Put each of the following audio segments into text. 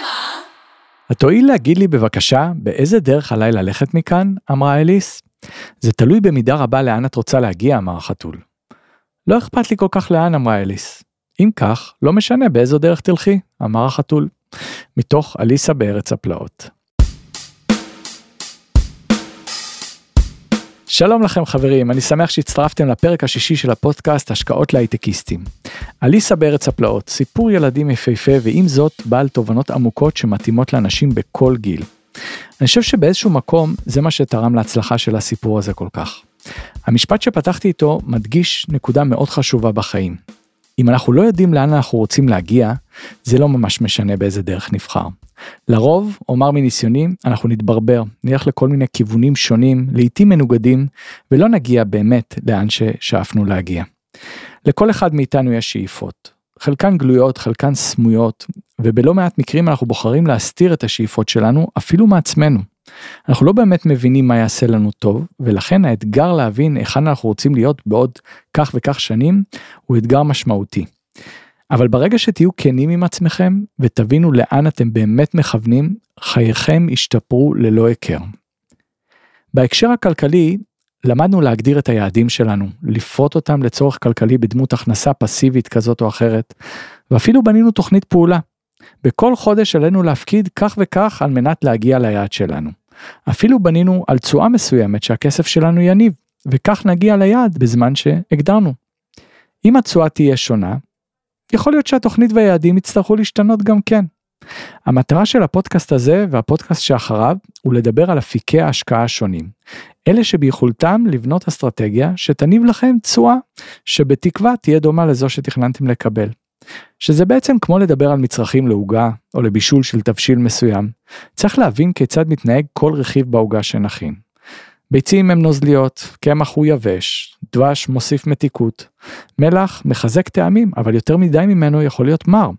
ומה? התואיל להגיד לי בבקשה באיזה דרך עליי ללכת מכאן? אמרה אליס. זה תלוי במידה רבה לאן את רוצה להגיע, אמר החתול. לא אכפת לי כל כך לאן, אמרה אליס. אם כך, לא משנה באיזו דרך תלכי, אמר החתול. מתוך אליסה בארץ הפלאות. שלום לכם חברים, אני שמח שהצטרפתם לפרק השישי של הפודקאסט השקעות להייטקיסטים. אליסה בארץ הפלאות, סיפור ילדים יפהפה ועם זאת בעל תובנות עמוקות שמתאימות לאנשים בכל גיל. אני חושב שבאיזשהו מקום זה מה שתרם להצלחה של הסיפור הזה כל כך. המשפט שפתחתי איתו מדגיש נקודה מאוד חשובה בחיים. אם אנחנו לא יודעים לאן אנחנו רוצים להגיע, זה לא ממש משנה באיזה דרך נבחר. לרוב, אומר מניסיוני, אנחנו נתברבר, נלך לכל מיני כיוונים שונים, לעיתים מנוגדים, ולא נגיע באמת לאן ששאפנו להגיע. לכל אחד מאיתנו יש שאיפות. חלקן גלויות, חלקן סמויות, ובלא מעט מקרים אנחנו בוחרים להסתיר את השאיפות שלנו אפילו מעצמנו. אנחנו לא באמת מבינים מה יעשה לנו טוב, ולכן האתגר להבין היכן אנחנו רוצים להיות בעוד כך וכך שנים, הוא אתגר משמעותי. אבל ברגע שתהיו כנים עם עצמכם ותבינו לאן אתם באמת מכוונים, חייכם ישתפרו ללא היכר. בהקשר הכלכלי, למדנו להגדיר את היעדים שלנו, לפרוט אותם לצורך כלכלי בדמות הכנסה פסיבית כזאת או אחרת, ואפילו בנינו תוכנית פעולה. בכל חודש עלינו להפקיד כך וכך על מנת להגיע ליעד שלנו. אפילו בנינו על תשואה מסוימת שהכסף שלנו יניב, וכך נגיע ליעד בזמן שהגדרנו. אם התשואה תהיה שונה, יכול להיות שהתוכנית והיעדים יצטרכו להשתנות גם כן. המטרה של הפודקאסט הזה והפודקאסט שאחריו הוא לדבר על אפיקי ההשקעה השונים. אלה שביכולתם לבנות אסטרטגיה שתניב לכם תשואה שבתקווה תהיה דומה לזו שתכננתם לקבל. שזה בעצם כמו לדבר על מצרכים לעוגה או לבישול של תבשיל מסוים. צריך להבין כיצד מתנהג כל רכיב בעוגה שנכין. ביצים הם נוזליות, קמח הוא יבש, דבש מוסיף מתיקות, מלח מחזק טעמים, אבל יותר מדי ממנו יכול להיות מר.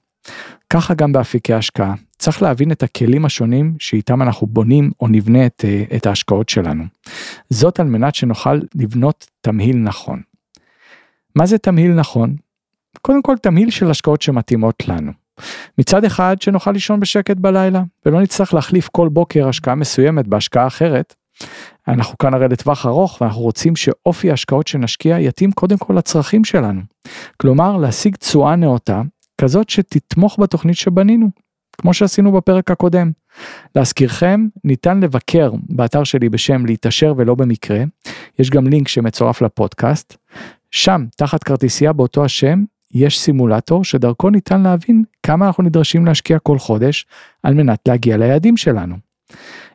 ככה גם באפיקי השקעה, צריך להבין את הכלים השונים שאיתם אנחנו בונים או נבנה את, אה, את ההשקעות שלנו. זאת על מנת שנוכל לבנות תמהיל נכון. מה זה תמהיל נכון? קודם כל תמהיל של השקעות שמתאימות לנו. מצד אחד שנוכל לישון בשקט בלילה ולא נצטרך להחליף כל בוקר השקעה מסוימת בהשקעה אחרת. אנחנו כאן הרי לטווח ארוך ואנחנו רוצים שאופי ההשקעות שנשקיע יתאים קודם כל לצרכים שלנו. כלומר להשיג תשואה נאותה כזאת שתתמוך בתוכנית שבנינו, כמו שעשינו בפרק הקודם. להזכירכם, ניתן לבקר באתר שלי בשם להתעשר ולא במקרה, יש גם לינק שמצורף לפודקאסט. שם, תחת כרטיסייה באותו השם, יש סימולטור שדרכו ניתן להבין כמה אנחנו נדרשים להשקיע כל חודש על מנת להגיע ליעדים שלנו.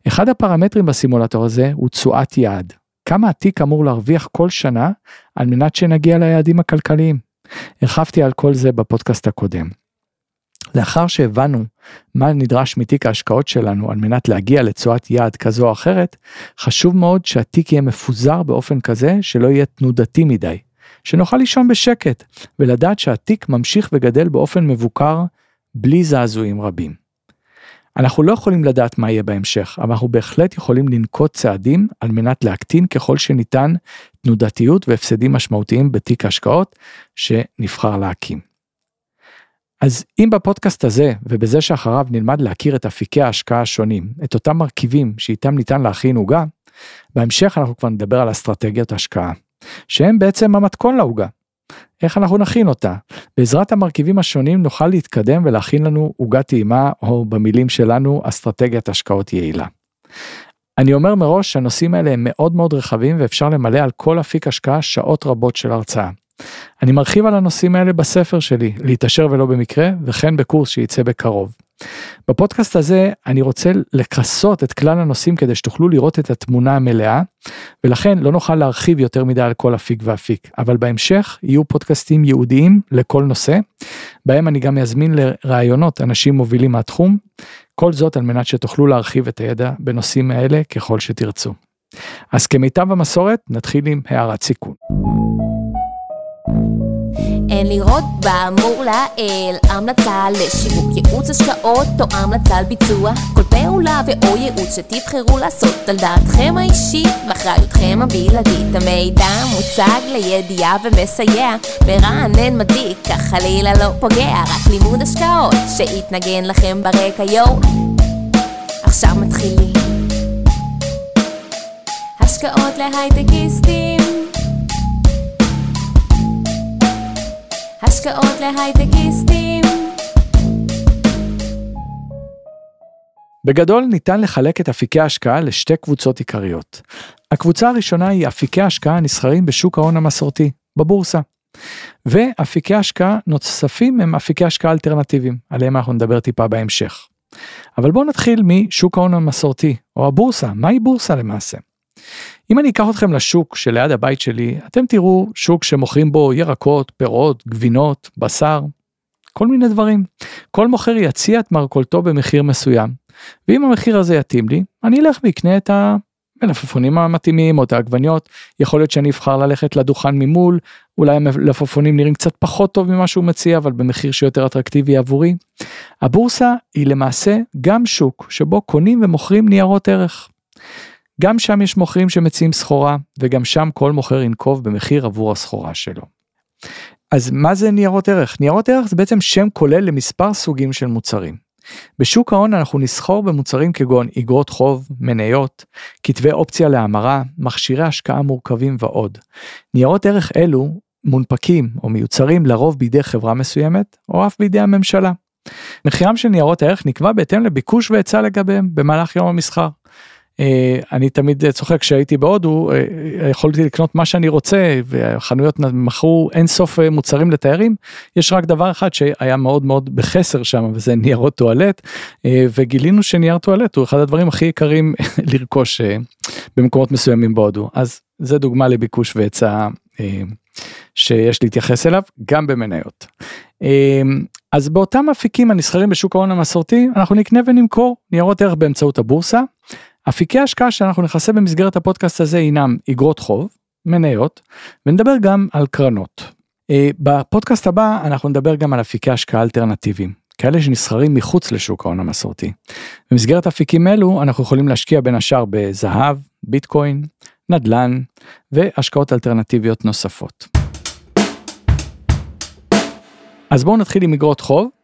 אחד הפרמטרים בסימולטור הזה הוא תשואת יעד. כמה התיק אמור להרוויח כל שנה על מנת שנגיע ליעדים הכלכליים. הרחבתי על כל זה בפודקאסט הקודם. לאחר שהבנו מה נדרש מתיק ההשקעות שלנו על מנת להגיע לתשואת יעד כזו או אחרת, חשוב מאוד שהתיק יהיה מפוזר באופן כזה שלא יהיה תנודתי מדי. שנוכל לישון בשקט ולדעת שהתיק ממשיך וגדל באופן מבוקר בלי זעזועים רבים. אנחנו לא יכולים לדעת מה יהיה בהמשך, אבל אנחנו בהחלט יכולים לנקוט צעדים על מנת להקטין ככל שניתן תנודתיות והפסדים משמעותיים בתיק השקעות שנבחר להקים. אז אם בפודקאסט הזה ובזה שאחריו נלמד להכיר את אפיקי ההשקעה השונים, את אותם מרכיבים שאיתם ניתן להכין עוגה, בהמשך אנחנו כבר נדבר על אסטרטגיות השקעה. שהם בעצם המתכון לעוגה. איך אנחנו נכין אותה? בעזרת המרכיבים השונים נוכל להתקדם ולהכין לנו עוגה טעימה או במילים שלנו אסטרטגיית השקעות יעילה. אני אומר מראש שהנושאים האלה הם מאוד מאוד רחבים ואפשר למלא על כל אפיק השקעה שעות רבות של הרצאה. אני מרחיב על הנושאים האלה בספר שלי, להתעשר ולא במקרה, וכן בקורס שייצא בקרוב. בפודקאסט הזה אני רוצה לכסות את כלל הנושאים כדי שתוכלו לראות את התמונה המלאה, ולכן לא נוכל להרחיב יותר מדי על כל אפיק ואפיק, אבל בהמשך יהיו פודקאסטים ייעודיים לכל נושא, בהם אני גם אזמין לראיונות אנשים מובילים מהתחום, כל זאת על מנת שתוכלו להרחיב את הידע בנושאים האלה ככל שתרצו. אז כמיטב המסורת נתחיל עם הערת סיכון. אין לראות באמור לעיל. המלצה לשיווק ייעוץ השקעות או המלצה לביצוע כל פעולה ואו ייעוץ שתבחרו לעשות על דעתכם האישית ואחריותכם הבלעדית. המידע מוצג לידיעה ומסייע. מרענן מדליק כך חלילה לא פוגע. רק לימוד השקעות שיתנגן לכם ברקע יואו. עכשיו מתחילים. השקעות להייטקיסטים השקעות להייטקיסטים בגדול ניתן לחלק את אפיקי ההשקעה לשתי קבוצות עיקריות. הקבוצה הראשונה היא אפיקי השקעה הנסחרים בשוק ההון המסורתי, בבורסה. ואפיקי השקעה נוספים הם אפיקי השקעה אלטרנטיביים, עליהם אנחנו נדבר טיפה בהמשך. אבל בואו נתחיל משוק ההון המסורתי, או הבורסה, מהי בורסה למעשה? אם אני אקח אתכם לשוק שליד הבית שלי, אתם תראו שוק שמוכרים בו ירקות, פירות, גבינות, בשר, כל מיני דברים. כל מוכר יציע את מרכולתו במחיר מסוים, ואם המחיר הזה יתאים לי, אני אלך ואקנה את המלפפונים המתאימים או את העגבניות. יכול להיות שאני אבחר ללכת לדוכן ממול, אולי המלפפונים נראים קצת פחות טוב ממה שהוא מציע, אבל במחיר שיותר אטרקטיבי עבורי. הבורסה היא למעשה גם שוק שבו קונים ומוכרים ניירות ערך. גם שם יש מוכרים שמציעים סחורה, וגם שם כל מוכר ינקוב במחיר עבור הסחורה שלו. אז מה זה ניירות ערך? ניירות ערך זה בעצם שם כולל למספר סוגים של מוצרים. בשוק ההון אנחנו נסחור במוצרים כגון אגרות חוב, מניות, כתבי אופציה להמרה, מכשירי השקעה מורכבים ועוד. ניירות ערך אלו מונפקים או מיוצרים לרוב בידי חברה מסוימת או אף בידי הממשלה. מחירם של ניירות הערך נקבע בהתאם לביקוש והיצע לגביהם במהלך יום המסחר. אה, אני תמיד צוחק כשהייתי בהודו אה, יכולתי לקנות מה שאני רוצה והחנויות מכרו אין סוף אה, מוצרים לתיירים. יש רק דבר אחד שהיה מאוד מאוד בחסר שם וזה ניירות טואלט וגילינו שנייר טואלט הוא אחד הדברים הכי יקרים לרכוש במקומות מסוימים בהודו. אז זה דוגמה לביקוש והיצע שיש להתייחס אליו גם במניות. אז באותם אפיקים הנסחרים בשוק ההון המסורתי אנחנו נקנה ונמכור ניירות ערך באמצעות הבורסה אפיקי השקעה שאנחנו נכסה במסגרת הפודקאסט הזה הינם אגרות חוב, מניות, ונדבר גם על קרנות. אה, בפודקאסט הבא אנחנו נדבר גם על אפיקי השקעה אלטרנטיביים, כאלה שנסחרים מחוץ לשוק ההון המסורתי. במסגרת אפיקים אלו אנחנו יכולים להשקיע בין השאר בזהב, ביטקוין, נדל"ן והשקעות אלטרנטיביות נוספות. אז בואו נתחיל עם אגרות חוב.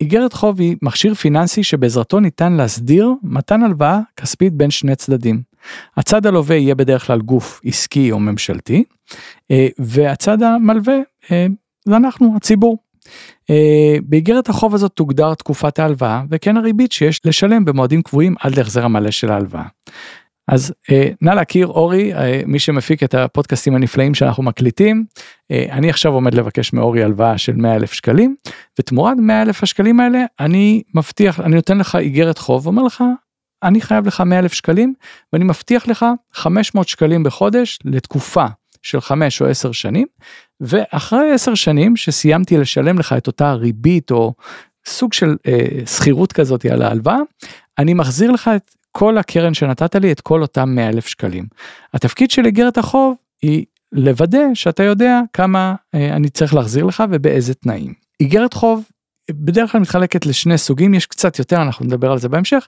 איגרת חוב היא מכשיר פיננסי שבעזרתו ניתן להסדיר מתן הלוואה כספית בין שני צדדים. הצד הלווה יהיה בדרך כלל גוף עסקי או ממשלתי, אה, והצד המלווה אה, זה אנחנו, הציבור. אה, באיגרת החוב הזאת תוגדר תקופת ההלוואה וכן הריבית שיש לשלם במועדים קבועים עד להחזר המלא של ההלוואה. אז אה, נא להכיר אורי אה, מי שמפיק את הפודקאסטים הנפלאים שאנחנו מקליטים. אה, אני עכשיו עומד לבקש מאורי הלוואה של 100 אלף שקלים ותמורת 100 אלף השקלים האלה אני מבטיח אני נותן לך איגרת חוב אומר לך אני חייב לך 100 אלף שקלים ואני מבטיח לך 500 שקלים בחודש לתקופה של 5 או 10 שנים ואחרי 10 שנים שסיימתי לשלם לך את אותה ריבית או סוג של אה, שכירות כזאת על ההלוואה אני מחזיר לך את כל הקרן שנתת לי את כל אותם 100 אלף שקלים. התפקיד של איגרת החוב היא לוודא שאתה יודע כמה אה, אני צריך להחזיר לך ובאיזה תנאים. איגרת חוב בדרך כלל מתחלקת לשני סוגים יש קצת יותר אנחנו נדבר על זה בהמשך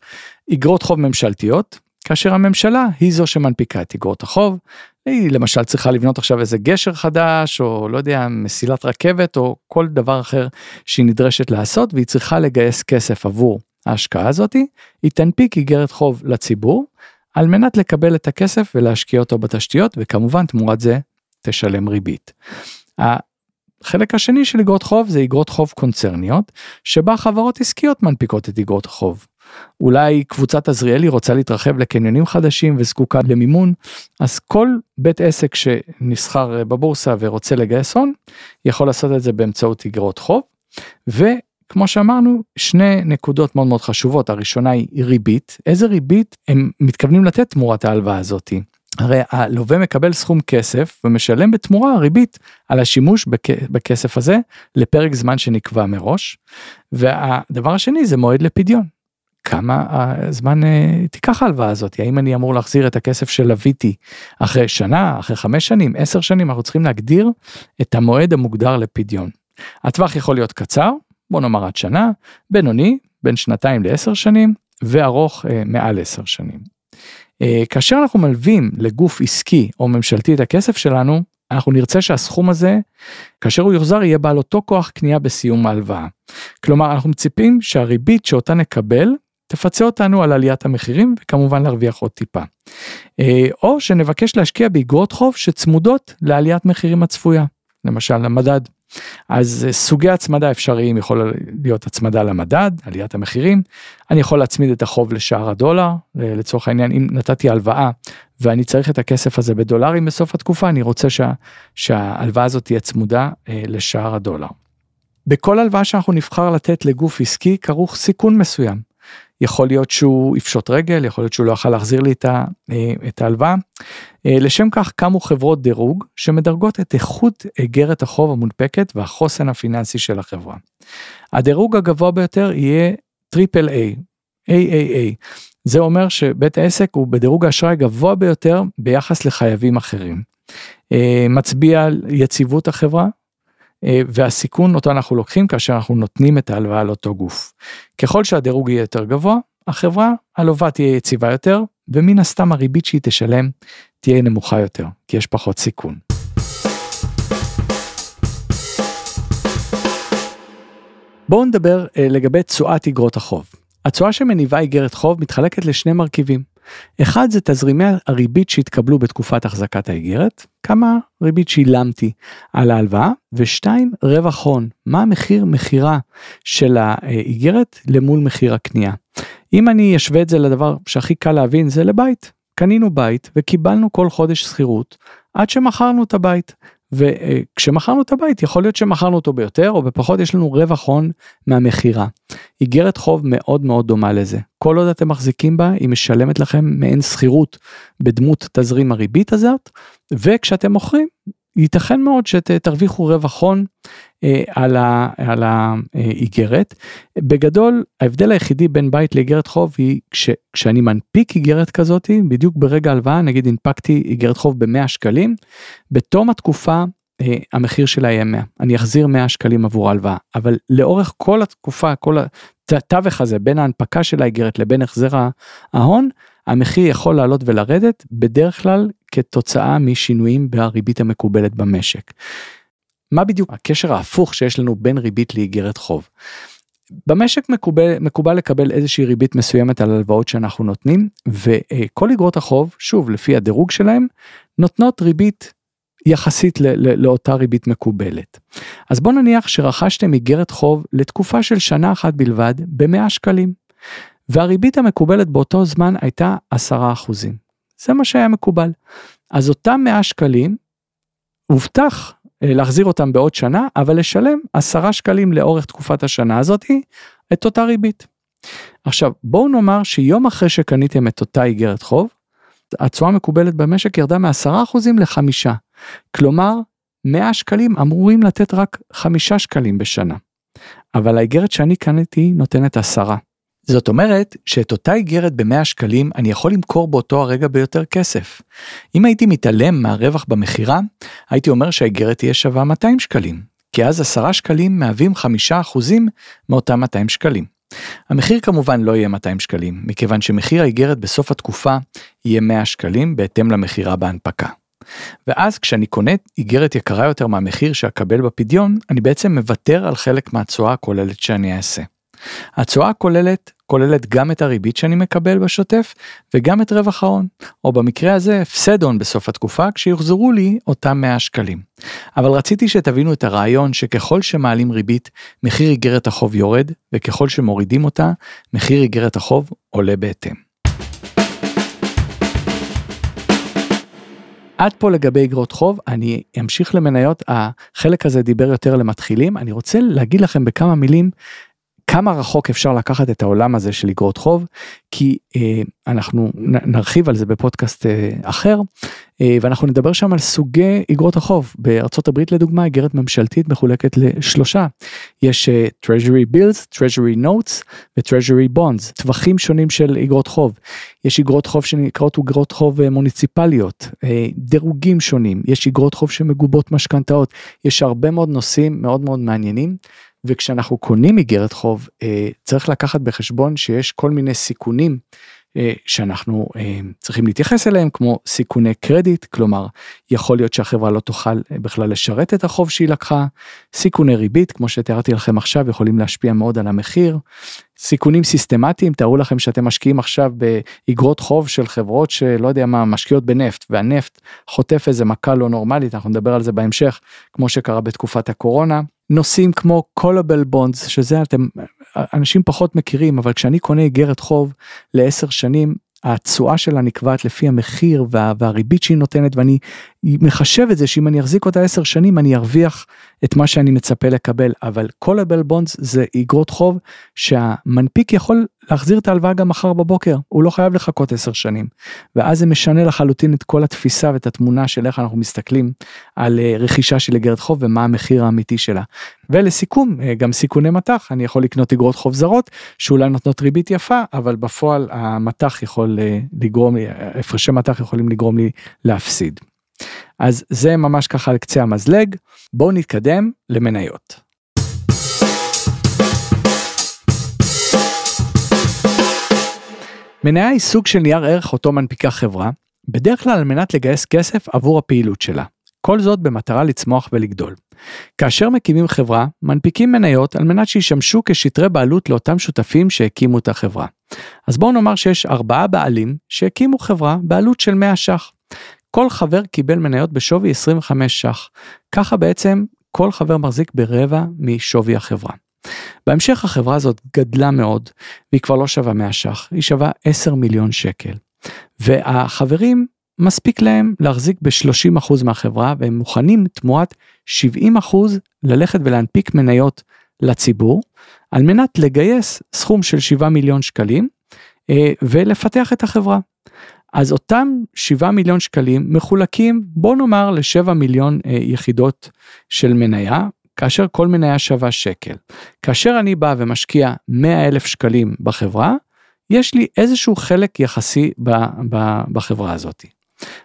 איגרות חוב ממשלתיות כאשר הממשלה היא זו שמנפיקה את איגרות החוב. היא למשל צריכה לבנות עכשיו איזה גשר חדש או לא יודע מסילת רכבת או כל דבר אחר שהיא נדרשת לעשות והיא צריכה לגייס כסף עבור ההשקעה הזאתי, היא תנפיק איגרת חוב לציבור, על מנת לקבל את הכסף ולהשקיע אותו בתשתיות, וכמובן תמורת זה תשלם ריבית. החלק השני של איגרות חוב זה איגרות חוב קונצרניות, שבה חברות עסקיות מנפיקות את איגרות החוב. אולי קבוצת עזריאלי רוצה להתרחב לקניונים חדשים וזקוקה למימון, אז כל בית עסק שנסחר בבורסה ורוצה לגייס הון, יכול לעשות את זה באמצעות איגרות חוב. כמו שאמרנו, שני נקודות מאוד מאוד חשובות, הראשונה היא ריבית, איזה ריבית הם מתכוונים לתת תמורת ההלוואה הזאתי. הרי הלווה מקבל סכום כסף ומשלם בתמורה ריבית על השימוש בכ... בכסף הזה לפרק זמן שנקבע מראש. והדבר השני זה מועד לפדיון. כמה הזמן אה, תיקח ההלוואה הזאת, האם אני אמור להחזיר את הכסף שלוויתי אחרי שנה, אחרי חמש שנים, עשר שנים, אנחנו צריכים להגדיר את המועד המוגדר לפדיון. הטווח יכול להיות קצר, בוא נאמר עד שנה, בינוני, בין שנתיים לעשר שנים, וארוך אה, מעל עשר שנים. אה, כאשר אנחנו מלווים לגוף עסקי או ממשלתי את הכסף שלנו, אנחנו נרצה שהסכום הזה, כאשר הוא יוחזר, יהיה בעל אותו כוח קנייה בסיום ההלוואה. כלומר, אנחנו מצפים שהריבית שאותה נקבל, תפצה אותנו על עליית המחירים וכמובן להרוויח עוד טיפה. אה, או שנבקש להשקיע באגרות חוב שצמודות לעליית מחירים הצפויה, למשל למדד. אז אה, סוגי הצמדה אפשריים יכול להיות הצמדה למדד, עליית המחירים, אני יכול להצמיד את החוב לשער הדולר, לצורך העניין אם נתתי הלוואה ואני צריך את הכסף הזה בדולרים בסוף התקופה, אני רוצה שה, שההלוואה הזאת תהיה צמודה אה, לשער הדולר. בכל הלוואה שאנחנו נבחר לתת לגוף עסקי כרוך סיכון מסוים. יכול להיות שהוא יפשוט רגל, יכול להיות שהוא לא יוכל להחזיר לי את ההלוואה. לשם כך קמו חברות דירוג שמדרגות את איכות איגרת החוב המונפקת והחוסן הפיננסי של החברה. הדירוג הגבוה ביותר יהיה triple A, AAA. זה אומר שבית העסק הוא בדירוג האשראי גבוה ביותר ביחס לחייבים אחרים. מצביע על יציבות החברה, אה, והסיכון אותו אנחנו לוקחים כאשר אנחנו נותנים את ההלוואה לאותו גוף. ככל שהדירוג יהיה יותר גבוה, החברה הלווה תהיה יציבה יותר, ומן הסתם הריבית שהיא תשלם תהיה נמוכה יותר, כי יש פחות סיכון. בואו נדבר אה, לגבי תשואת אגרות החוב. התשואה שמניבה איגרת חוב מתחלקת לשני מרכיבים. אחד זה תזרימי הריבית שהתקבלו בתקופת החזקת האיגרת, כמה ריבית שילמתי על ההלוואה, ושתיים, רווח הון, מה המחיר מכירה של האיגרת למול מחיר הקנייה. אם אני אשווה את זה לדבר שהכי קל להבין זה לבית, קנינו בית וקיבלנו כל חודש שכירות עד שמכרנו את הבית. וכשמכרנו את הבית יכול להיות שמכרנו אותו ביותר או בפחות יש לנו רווח הון מהמכירה. איגרת חוב מאוד מאוד דומה לזה. כל עוד אתם מחזיקים בה היא משלמת לכם מעין שכירות בדמות תזרים הריבית הזאת וכשאתם מוכרים ייתכן מאוד שתרוויחו רווח הון אה, על האיגרת. בגדול ההבדל היחידי בין בית לאיגרת חוב היא כש, כשאני מנפיק איגרת כזאת בדיוק ברגע הלוואה נגיד הנפקתי איגרת חוב ב-100 שקלים בתום התקופה אה, המחיר שלה יהיה 100 אני אחזיר 100 שקלים עבור ההלוואה אבל לאורך כל התקופה כל התווך הזה בין ההנפקה של האיגרת לבין החזר ההון המחיר יכול לעלות ולרדת בדרך כלל כתוצאה משינויים בריבית המקובלת במשק. מה בדיוק הקשר ההפוך שיש לנו בין ריבית לאיגרת חוב. במשק מקובל, מקובל לקבל איזושהי ריבית מסוימת על הלוואות שאנחנו נותנים וכל איגרות החוב שוב לפי הדירוג שלהם נותנות ריבית יחסית ל- ל- לאותה ריבית מקובלת. אז בוא נניח שרכשתם איגרת חוב לתקופה של שנה אחת בלבד ב-100 שקלים והריבית המקובלת באותו זמן הייתה 10%. זה מה שהיה מקובל. אז אותם 100 שקלים הובטח אה, להחזיר אותם בעוד שנה, אבל לשלם 10 שקלים לאורך תקופת השנה הזאתי את אותה ריבית. עכשיו בואו נאמר שיום אחרי שקניתם את אותה איגרת חוב, התשואה המקובלת במשק ירדה מ-10% ל-5. כלומר 100 שקלים אמורים לתת רק 5 שקלים בשנה. אבל האיגרת שאני קניתי נותנת 10. זאת אומרת שאת אותה איגרת ב-100 שקלים אני יכול למכור באותו הרגע ביותר כסף. אם הייתי מתעלם מהרווח במכירה, הייתי אומר שהאיגרת תהיה שווה 200 שקלים, כי אז 10 שקלים מהווים 5% מאותם 200 שקלים. המחיר כמובן לא יהיה 200 שקלים, מכיוון שמחיר האיגרת בסוף התקופה יהיה 100 שקלים בהתאם למכירה בהנפקה. ואז כשאני קונה איגרת יקרה יותר מהמחיר שאקבל בפדיון, אני בעצם מוותר על חלק מהתשואה הכוללת שאני אעשה. התשואה הכוללת כוללת גם את הריבית שאני מקבל בשוטף וגם את רווח ההון, או במקרה הזה הפסד הון בסוף התקופה כשיוחזרו לי אותם 100 שקלים. אבל רציתי שתבינו את הרעיון שככל שמעלים ריבית, מחיר איגרת החוב יורד, וככל שמורידים אותה, מחיר איגרת החוב עולה בהתאם. עד פה לגבי אגרות חוב, אני אמשיך למניות, החלק הזה דיבר יותר למתחילים, אני רוצה להגיד לכם בכמה מילים כמה רחוק אפשר לקחת את העולם הזה של אגרות חוב, כי אה, אנחנו נרחיב על זה בפודקאסט אחר. ואנחנו נדבר שם על סוגי אגרות החוב. בארצות הברית לדוגמה אגרת ממשלתית מחולקת לשלושה. יש treasury bills treasury notes ו-treasury bonds טווחים שונים של אגרות חוב. יש אגרות חוב שנקראות אגרות חוב מוניציפליות דירוגים שונים. יש אגרות חוב שמגובות משכנתאות. יש הרבה מאוד נושאים מאוד מאוד מעניינים. וכשאנחנו קונים איגרת חוב צריך לקחת בחשבון שיש כל מיני סיכונים אה, שאנחנו אה, צריכים להתייחס אליהם כמו סיכוני קרדיט כלומר יכול להיות שהחברה לא תוכל אה, בכלל לשרת את החוב שהיא לקחה. סיכוני ריבית כמו שתיארתי לכם עכשיו יכולים להשפיע מאוד על המחיר. סיכונים סיסטמטיים תארו לכם שאתם משקיעים עכשיו באגרות חוב של חברות שלא יודע מה משקיעות בנפט והנפט חוטף איזה מכה לא נורמלית אנחנו נדבר על זה בהמשך כמו שקרה בתקופת הקורונה. נושאים כמו קולבל בונדס שזה אתם אנשים פחות מכירים אבל כשאני קונה איגרת חוב לעשר שנים התשואה שלה נקבעת לפי המחיר וה, והריבית שהיא נותנת ואני מחשב את זה שאם אני אחזיק אותה עשר שנים אני ארוויח את מה שאני מצפה לקבל אבל הבל בונדס זה אגרות חוב שהמנפיק יכול להחזיר את ההלוואה גם מחר בבוקר הוא לא חייב לחכות עשר שנים ואז זה משנה לחלוטין את כל התפיסה ואת התמונה של איך אנחנו מסתכלים על אה, רכישה של אגרת חוב ומה המחיר האמיתי שלה. ולסיכום אה, גם סיכוני מטח אני יכול לקנות אגרות חוב זרות שאולי נותנות ריבית יפה אבל בפועל המטח יכול אה, לגרום לי הפרשי מטח יכולים לגרום לי להפסיד. אז זה ממש ככה על קצה המזלג בואו נתקדם למניות. מניה היא סוג של נייר ערך אותו מנפיקה חברה, בדרך כלל על מנת לגייס כסף עבור הפעילות שלה. כל זאת במטרה לצמוח ולגדול. כאשר מקימים חברה, מנפיקים מניות על מנת שישמשו כשטרי בעלות לאותם שותפים שהקימו את החברה. אז בואו נאמר שיש ארבעה בעלים שהקימו חברה בעלות של 100 ש"ח. כל חבר קיבל מניות בשווי 25 ש"ח. ככה בעצם כל חבר מחזיק ברבע משווי החברה. בהמשך החברה הזאת גדלה מאוד והיא כבר לא שווה 100 ש"ח, היא שווה 10 מיליון שקל. והחברים מספיק להם להחזיק ב-30% מהחברה והם מוכנים תמורת 70% ללכת ולהנפיק מניות לציבור על מנת לגייס סכום של 7 מיליון שקלים אה, ולפתח את החברה. אז אותם 7 מיליון שקלים מחולקים בוא נאמר ל-7 מיליון אה, יחידות של מניה כאשר כל מניה שווה שקל. כאשר אני בא ומשקיע 100 אלף שקלים בחברה, יש לי איזשהו חלק יחסי ב, ב, בחברה הזאת.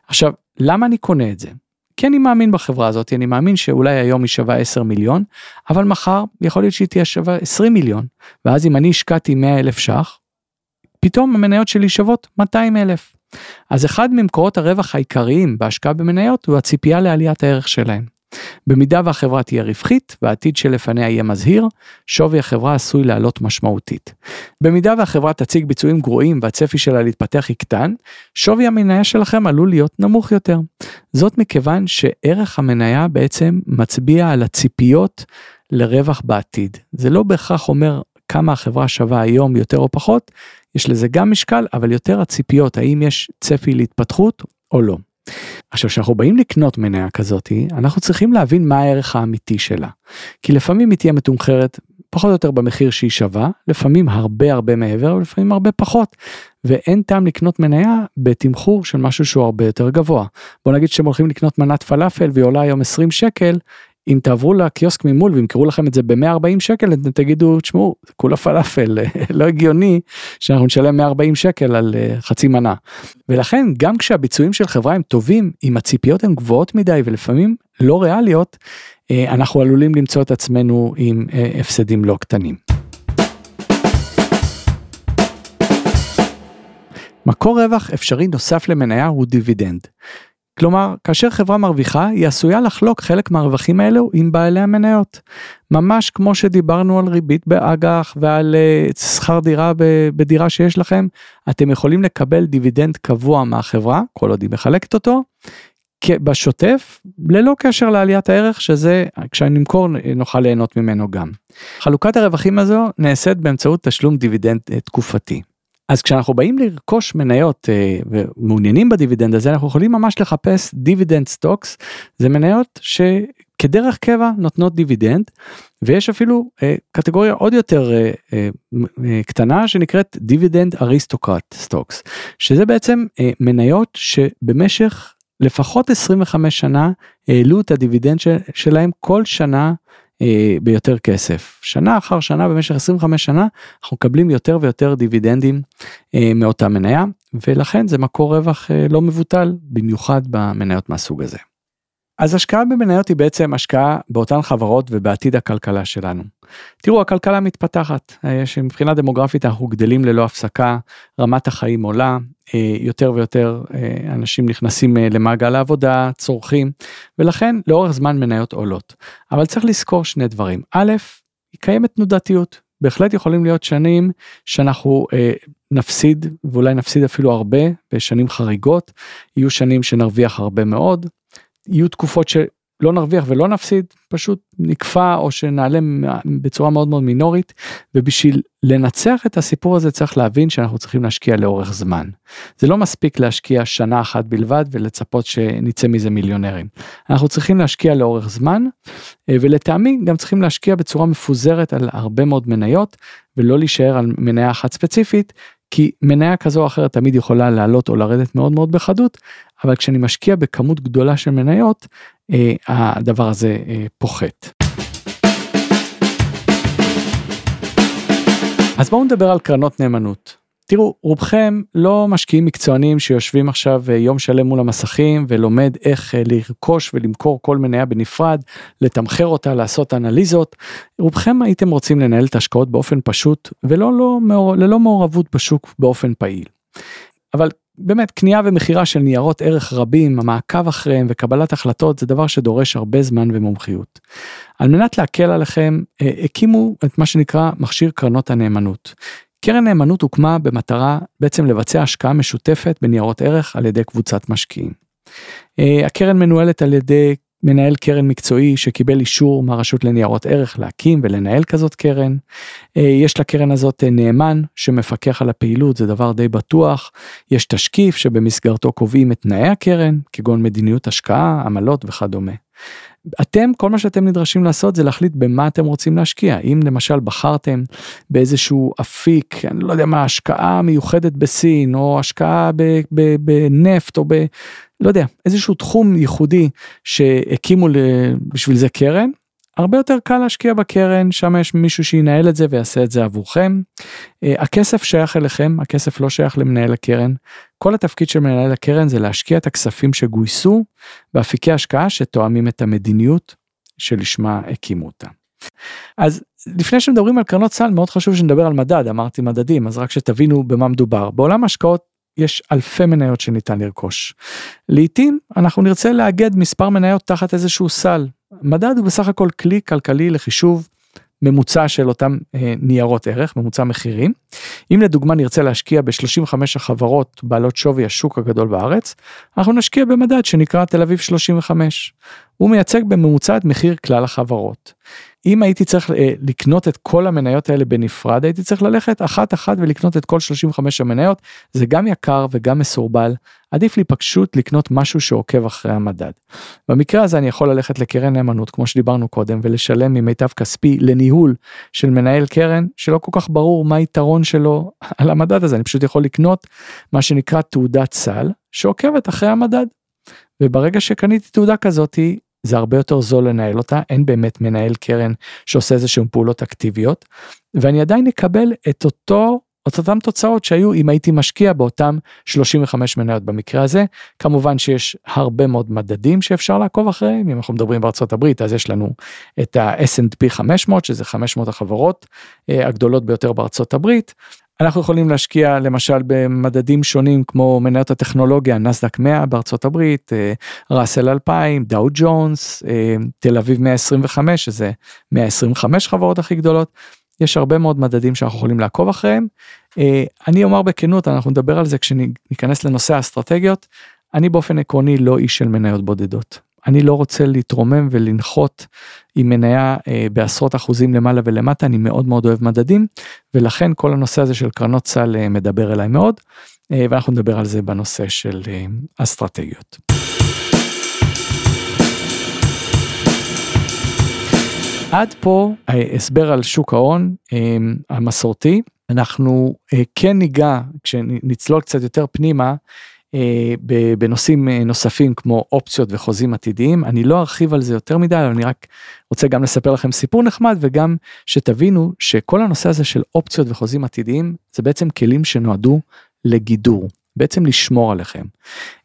עכשיו, למה אני קונה את זה? כי אני מאמין בחברה הזאת, אני מאמין שאולי היום היא שווה 10 מיליון, אבל מחר יכול להיות שהיא תהיה שווה 20 מיליון, ואז אם אני השקעתי 100 אלף ש"ח, פתאום המניות שלי שוות 200 אלף. אז אחד ממקורות הרווח העיקריים בהשקעה במניות הוא הציפייה לעליית הערך שלהם. במידה והחברה תהיה רווחית והעתיד שלפניה יהיה מזהיר, שווי החברה עשוי לעלות משמעותית. במידה והחברה תציג ביצועים גרועים והצפי שלה להתפתח יקטן, שווי המניה שלכם עלול להיות נמוך יותר. זאת מכיוון שערך המניה בעצם מצביע על הציפיות לרווח בעתיד. זה לא בהכרח אומר כמה החברה שווה היום יותר או פחות, יש לזה גם משקל, אבל יותר הציפיות, האם יש צפי להתפתחות או לא. עכשיו כשאנחנו באים לקנות מניה כזאתי אנחנו צריכים להבין מה הערך האמיתי שלה. כי לפעמים היא תהיה מתומחרת פחות או יותר במחיר שהיא שווה לפעמים הרבה הרבה מעבר ולפעמים הרבה פחות ואין טעם לקנות מניה בתמחור של משהו שהוא הרבה יותר גבוה. בוא נגיד שאתם הולכים לקנות מנת פלאפל והיא עולה היום 20 שקל אם תעברו לקיוסק ממול וימכרו לכם את זה ב-140 שקל אתם תגידו תשמעו כולה פלאפל לא הגיוני שאנחנו נשלם 140 שקל על uh, חצי מנה. ולכן גם כשהביצועים של חברה הם טובים אם הציפיות הן גבוהות מדי ולפעמים לא ריאליות uh, אנחנו עלולים למצוא את עצמנו עם uh, הפסדים לא קטנים. מקור רווח אפשרי נוסף למניה הוא דיבידנד. כלומר, כאשר חברה מרוויחה, היא עשויה לחלוק חלק מהרווחים האלו עם בעלי המניות. ממש כמו שדיברנו על ריבית באג"ח ועל uh, שכר דירה בדירה שיש לכם, אתם יכולים לקבל דיבידנד קבוע מהחברה, כל עוד היא מחלקת אותו, בשוטף, ללא קשר לעליית הערך, שזה כשנמכור נוכל ליהנות ממנו גם. חלוקת הרווחים הזו נעשית באמצעות תשלום דיבידנד אה, תקופתי. אז כשאנחנו באים לרכוש מניות אה, ומעוניינים בדיבידנד הזה אנחנו יכולים ממש לחפש dividend stocks. זה מניות כדרך קבע נותנות דיבידנד ויש אפילו אה, קטגוריה עוד יותר אה, אה, אה, קטנה שנקראת dividend aristocrat stocks שזה בעצם אה, מניות שבמשך לפחות 25 שנה העלו את הדיבידנד של, שלהם כל שנה ביותר כסף. שנה אחר שנה במשך 25 שנה אנחנו מקבלים יותר ויותר דיבידנדים אה, מאותה מניה ולכן זה מקור רווח אה, לא מבוטל במיוחד במניות מהסוג הזה. אז השקעה במניות היא בעצם השקעה באותן חברות ובעתיד הכלכלה שלנו. תראו הכלכלה מתפתחת, מבחינה דמוגרפית אנחנו גדלים ללא הפסקה, רמת החיים עולה, אה, יותר ויותר אה, אנשים נכנסים אה, למעגל העבודה, צורכים, ולכן לאורך זמן מניות עולות. אבל צריך לזכור שני דברים, א', קיימת תנודתיות, בהחלט יכולים להיות שנים שאנחנו אה, נפסיד ואולי נפסיד אפילו הרבה בשנים חריגות, יהיו שנים שנרוויח הרבה מאוד, יהיו תקופות שלא נרוויח ולא נפסיד, פשוט נקפא או שנעלה בצורה מאוד מאוד מינורית, ובשביל לנצח את הסיפור הזה צריך להבין שאנחנו צריכים להשקיע לאורך זמן. זה לא מספיק להשקיע שנה אחת בלבד ולצפות שנצא מזה מיליונרים. אנחנו צריכים להשקיע לאורך זמן, אה, ולטעמי גם צריכים להשקיע בצורה מפוזרת על הרבה מאוד מניות, ולא להישאר על מניה אחת ספציפית, כי מניה כזו או אחרת תמיד יכולה לעלות או לרדת מאוד מאוד בחדות, אבל כשאני משקיע בכמות גדולה של מניות, אה, הדבר הזה אה, פוחת. אז בואו נדבר על קרנות נאמנות. תראו, רובכם לא משקיעים מקצוענים שיושבים עכשיו אה, יום שלם מול המסכים ולומד איך לרכוש ולמכור כל מניה בנפרד, לתמחר אותה, לעשות אנליזות. רובכם הייתם רוצים לנהל את ההשקעות באופן פשוט ולא לא, ללא מעורבות בשוק באופן פעיל. אבל באמת קנייה ומכירה של ניירות ערך רבים, המעקב אחריהם וקבלת החלטות זה דבר שדורש הרבה זמן ומומחיות. על מנת להקל עליכם, אה, הקימו את מה שנקרא מכשיר קרנות הנאמנות. קרן נאמנות הוקמה במטרה בעצם לבצע השקעה משותפת בניירות ערך על ידי קבוצת משקיעים. אה, הקרן מנוהלת על ידי מנהל קרן מקצועי שקיבל אישור מהרשות לניירות ערך להקים ולנהל כזאת קרן. אה, יש לקרן הזאת אה, נאמן שמפקח על הפעילות, זה דבר די בטוח. יש תשקיף שבמסגרתו קובעים את תנאי הקרן, כגון מדיניות השקעה, עמלות וכדומה. אתם כל מה שאתם נדרשים לעשות זה להחליט במה אתם רוצים להשקיע אם למשל בחרתם באיזשהו אפיק אני לא יודע מה השקעה מיוחדת בסין או השקעה בנפט או ב... לא יודע איזשהו תחום ייחודי שהקימו בשביל זה קרן הרבה יותר קל להשקיע בקרן, שם יש מישהו שינהל את זה ויעשה את זה עבורכם. Uh, הכסף שייך אליכם, הכסף לא שייך למנהל הקרן. כל התפקיד של מנהל הקרן זה להשקיע את הכספים שגויסו באפיקי השקעה שתואמים את המדיניות שלשמה הקימו אותה. אז לפני שמדברים על קרנות סל מאוד חשוב שנדבר על מדד, אמרתי מדדים, אז רק שתבינו במה מדובר. בעולם ההשקעות יש אלפי מניות שניתן לרכוש. לעתים אנחנו נרצה לאגד מספר מניות תחת איזשהו סל, מדד הוא בסך הכל כלי כלכלי לחישוב ממוצע של אותם אה, ניירות ערך, ממוצע מחירים. אם לדוגמה נרצה להשקיע ב-35 החברות בעלות שווי השוק הגדול בארץ, אנחנו נשקיע במדד שנקרא תל אביב 35. הוא מייצג בממוצע את מחיר כלל החברות. אם הייתי צריך אה, לקנות את כל המניות האלה בנפרד, הייתי צריך ללכת אחת אחת ולקנות את כל 35 המניות, זה גם יקר וגם מסורבל, עדיף לי פשוט לקנות משהו שעוקב אחרי המדד. במקרה הזה אני יכול ללכת לקרן נאמנות, כמו שדיברנו קודם, ולשלם ממיטב כספי לניהול של מנהל קרן, שלא כל כך ברור מה היתרון שלו על המדד הזה, אני פשוט יכול לקנות מה שנקרא תעודת סל, שעוקבת אחרי המדד. וברגע שקניתי תעודה כזאתי זה הרבה יותר זול לנהל אותה, אין באמת מנהל קרן שעושה איזה שהן פעולות אקטיביות, ואני עדיין אקבל את אותו, את אותם תוצאות שהיו אם הייתי משקיע באותם 35 מניות במקרה הזה. כמובן שיש הרבה מאוד מדדים שאפשר לעקוב אחריהם, אם אנחנו מדברים בארצות הברית אז יש לנו את ה snp 500 שזה 500 החברות אה, הגדולות ביותר בארצות הברית. אנחנו יכולים להשקיע למשל במדדים שונים כמו מניות הטכנולוגיה, נסדק 100 בארצות הברית, אה, ראסל 2000, דאו ג'ונס, אה, תל אביב 125 שזה 125 חברות הכי גדולות. יש הרבה מאוד מדדים שאנחנו יכולים לעקוב אחריהם. אה, אני אומר בכנות, אנחנו נדבר על זה כשניכנס לנושא האסטרטגיות. אני באופן עקרוני לא איש של מניות בודדות. אני לא רוצה להתרומם ולנחות עם מניה אה, בעשרות אחוזים למעלה ולמטה, אני מאוד מאוד אוהב מדדים, ולכן כל הנושא הזה של קרנות סל אה, מדבר אליי מאוד, אה, ואנחנו נדבר על זה בנושא של אה, אסטרטגיות. עד פה הסבר על שוק ההון המסורתי. אנחנו כן ניגע, כשנצלול קצת יותר פנימה, בנושאים נוספים כמו אופציות וחוזים עתידיים. אני לא ארחיב על זה יותר מדי, אבל אני רק רוצה גם לספר לכם סיפור נחמד וגם שתבינו שכל הנושא הזה של אופציות וחוזים עתידיים זה בעצם כלים שנועדו לגידור. בעצם לשמור עליכם.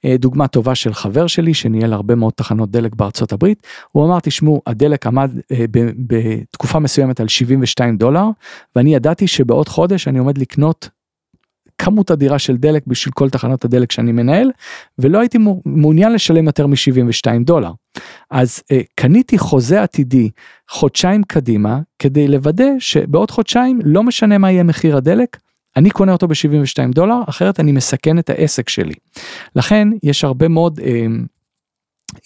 אה, דוגמה טובה של חבר שלי שניהל הרבה מאוד תחנות דלק בארצות הברית, הוא אמר תשמעו הדלק עמד אה, בתקופה מסוימת על 72 דולר ואני ידעתי שבעוד חודש אני עומד לקנות כמות אדירה של דלק בשביל כל תחנות הדלק שאני מנהל ולא הייתי מעוניין לשלם יותר מ-72 דולר. אז אה, קניתי חוזה עתידי חודשיים קדימה כדי לוודא שבעוד חודשיים לא משנה מה יהיה מחיר הדלק אני קונה אותו ב-72 דולר, אחרת אני מסכן את העסק שלי. לכן יש הרבה מאוד אה,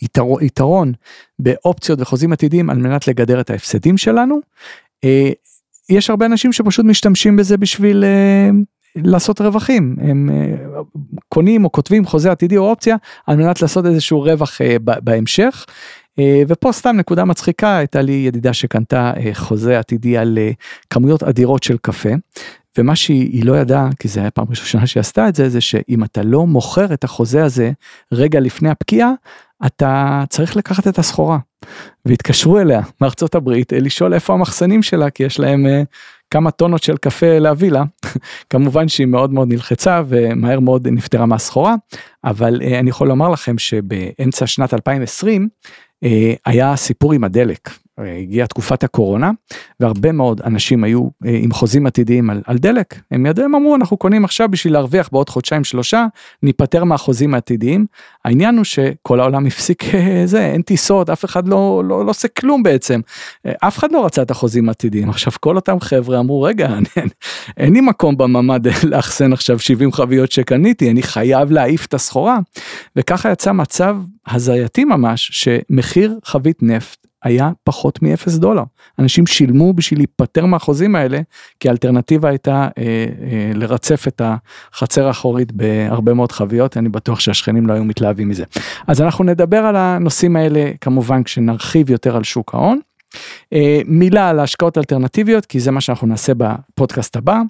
יתר, יתרון באופציות וחוזים עתידיים על מנת לגדר את ההפסדים שלנו. אה, יש הרבה אנשים שפשוט משתמשים בזה בשביל אה, לעשות רווחים, הם אה, קונים או כותבים חוזה עתידי או אופציה על מנת לעשות איזשהו רווח אה, בהמשך. אה, ופה סתם נקודה מצחיקה הייתה לי ידידה שקנתה חוזה עתידי על כמויות אדירות של קפה ומה שהיא לא ידעה, כי זה היה פעם ראשונה שהיא עשתה את זה, זה שאם אתה לא מוכר את החוזה הזה רגע לפני הפקיעה, אתה צריך לקחת את הסחורה. והתקשרו אליה מארצות הברית לשאול איפה המחסנים שלה, כי יש להם כמה טונות של קפה להביא לה. כמובן שהיא מאוד מאוד נלחצה ומהר מאוד נפטרה מהסחורה, אבל uh, אני יכול לומר לכם שבאמצע שנת 2020 uh, היה סיפור עם הדלק. הגיעה תקופת הקורונה והרבה מאוד אנשים היו אה, עם חוזים עתידיים על, על דלק. הם ידעו הם אמרו אנחנו קונים עכשיו בשביל להרוויח בעוד חודשיים שלושה ניפטר מהחוזים העתידיים. העניין הוא שכל העולם הפסיק אה, זה אין טיסות אף אחד לא לא, לא עושה כלום בעצם. אה, אף אחד לא רצה את החוזים העתידיים. עכשיו כל אותם חבר'ה אמרו רגע אין, אין לי מקום בממ"ד לאחסן עכשיו 70 חביות שקניתי אני חייב להעיף את הסחורה. וככה יצא מצב הזייתי ממש שמחיר חבית נפט היה פחות מ-0 דולר. אנשים שילמו בשביל להיפטר מהחוזים האלה, כי האלטרנטיבה הייתה אה, אה, לרצף את החצר האחורית בהרבה מאוד חביות, אני בטוח שהשכנים לא היו מתלהבים מזה. אז אנחנו נדבר על הנושאים האלה כמובן כשנרחיב יותר על שוק ההון. אה, מילה על השקעות אלטרנטיביות, כי זה מה שאנחנו נעשה בפודקאסט הבא.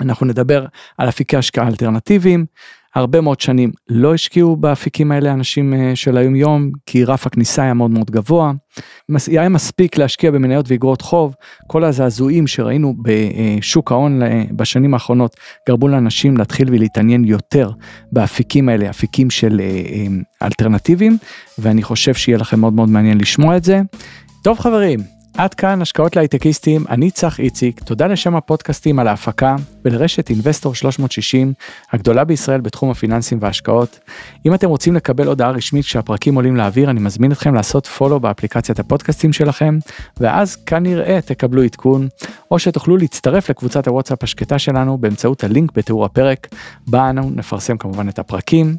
אנחנו נדבר על אפיקי השקעה אלטרנטיביים. הרבה מאוד שנים לא השקיעו באפיקים האלה אנשים אה, של היום יום כי רף הכניסה היה מאוד מאוד גבוה. היה מספיק להשקיע במניות ואגרות חוב כל הזעזועים שראינו בשוק ההון אה, בשנים האחרונות גרמו לאנשים להתחיל ולהתעניין יותר באפיקים האלה אפיקים של אה, אלטרנטיביים ואני חושב שיהיה לכם מאוד מאוד מעניין לשמוע את זה. טוב חברים עד כאן השקעות להייטקיסטים, אני צח איציק, תודה לשם הפודקאסטים על ההפקה ולרשת אינבסטור 360, הגדולה בישראל בתחום הפיננסים וההשקעות. אם אתם רוצים לקבל הודעה רשמית כשהפרקים עולים לאוויר, אני מזמין אתכם לעשות פולו באפליקציית הפודקאסטים שלכם, ואז כנראה תקבלו עדכון, או שתוכלו להצטרף לקבוצת הוואטסאפ השקטה שלנו באמצעות הלינק בתיאור הפרק, בה אנו נפרסם כמובן את הפרקים,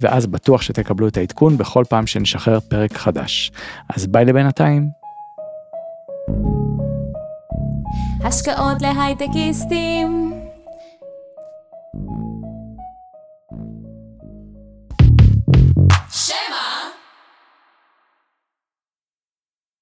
ואז בטוח שתקבלו את העדכון בכל פעם שנשחרר פרק חדש. אז ביי לבינתיים. השקעות להייטקיסטים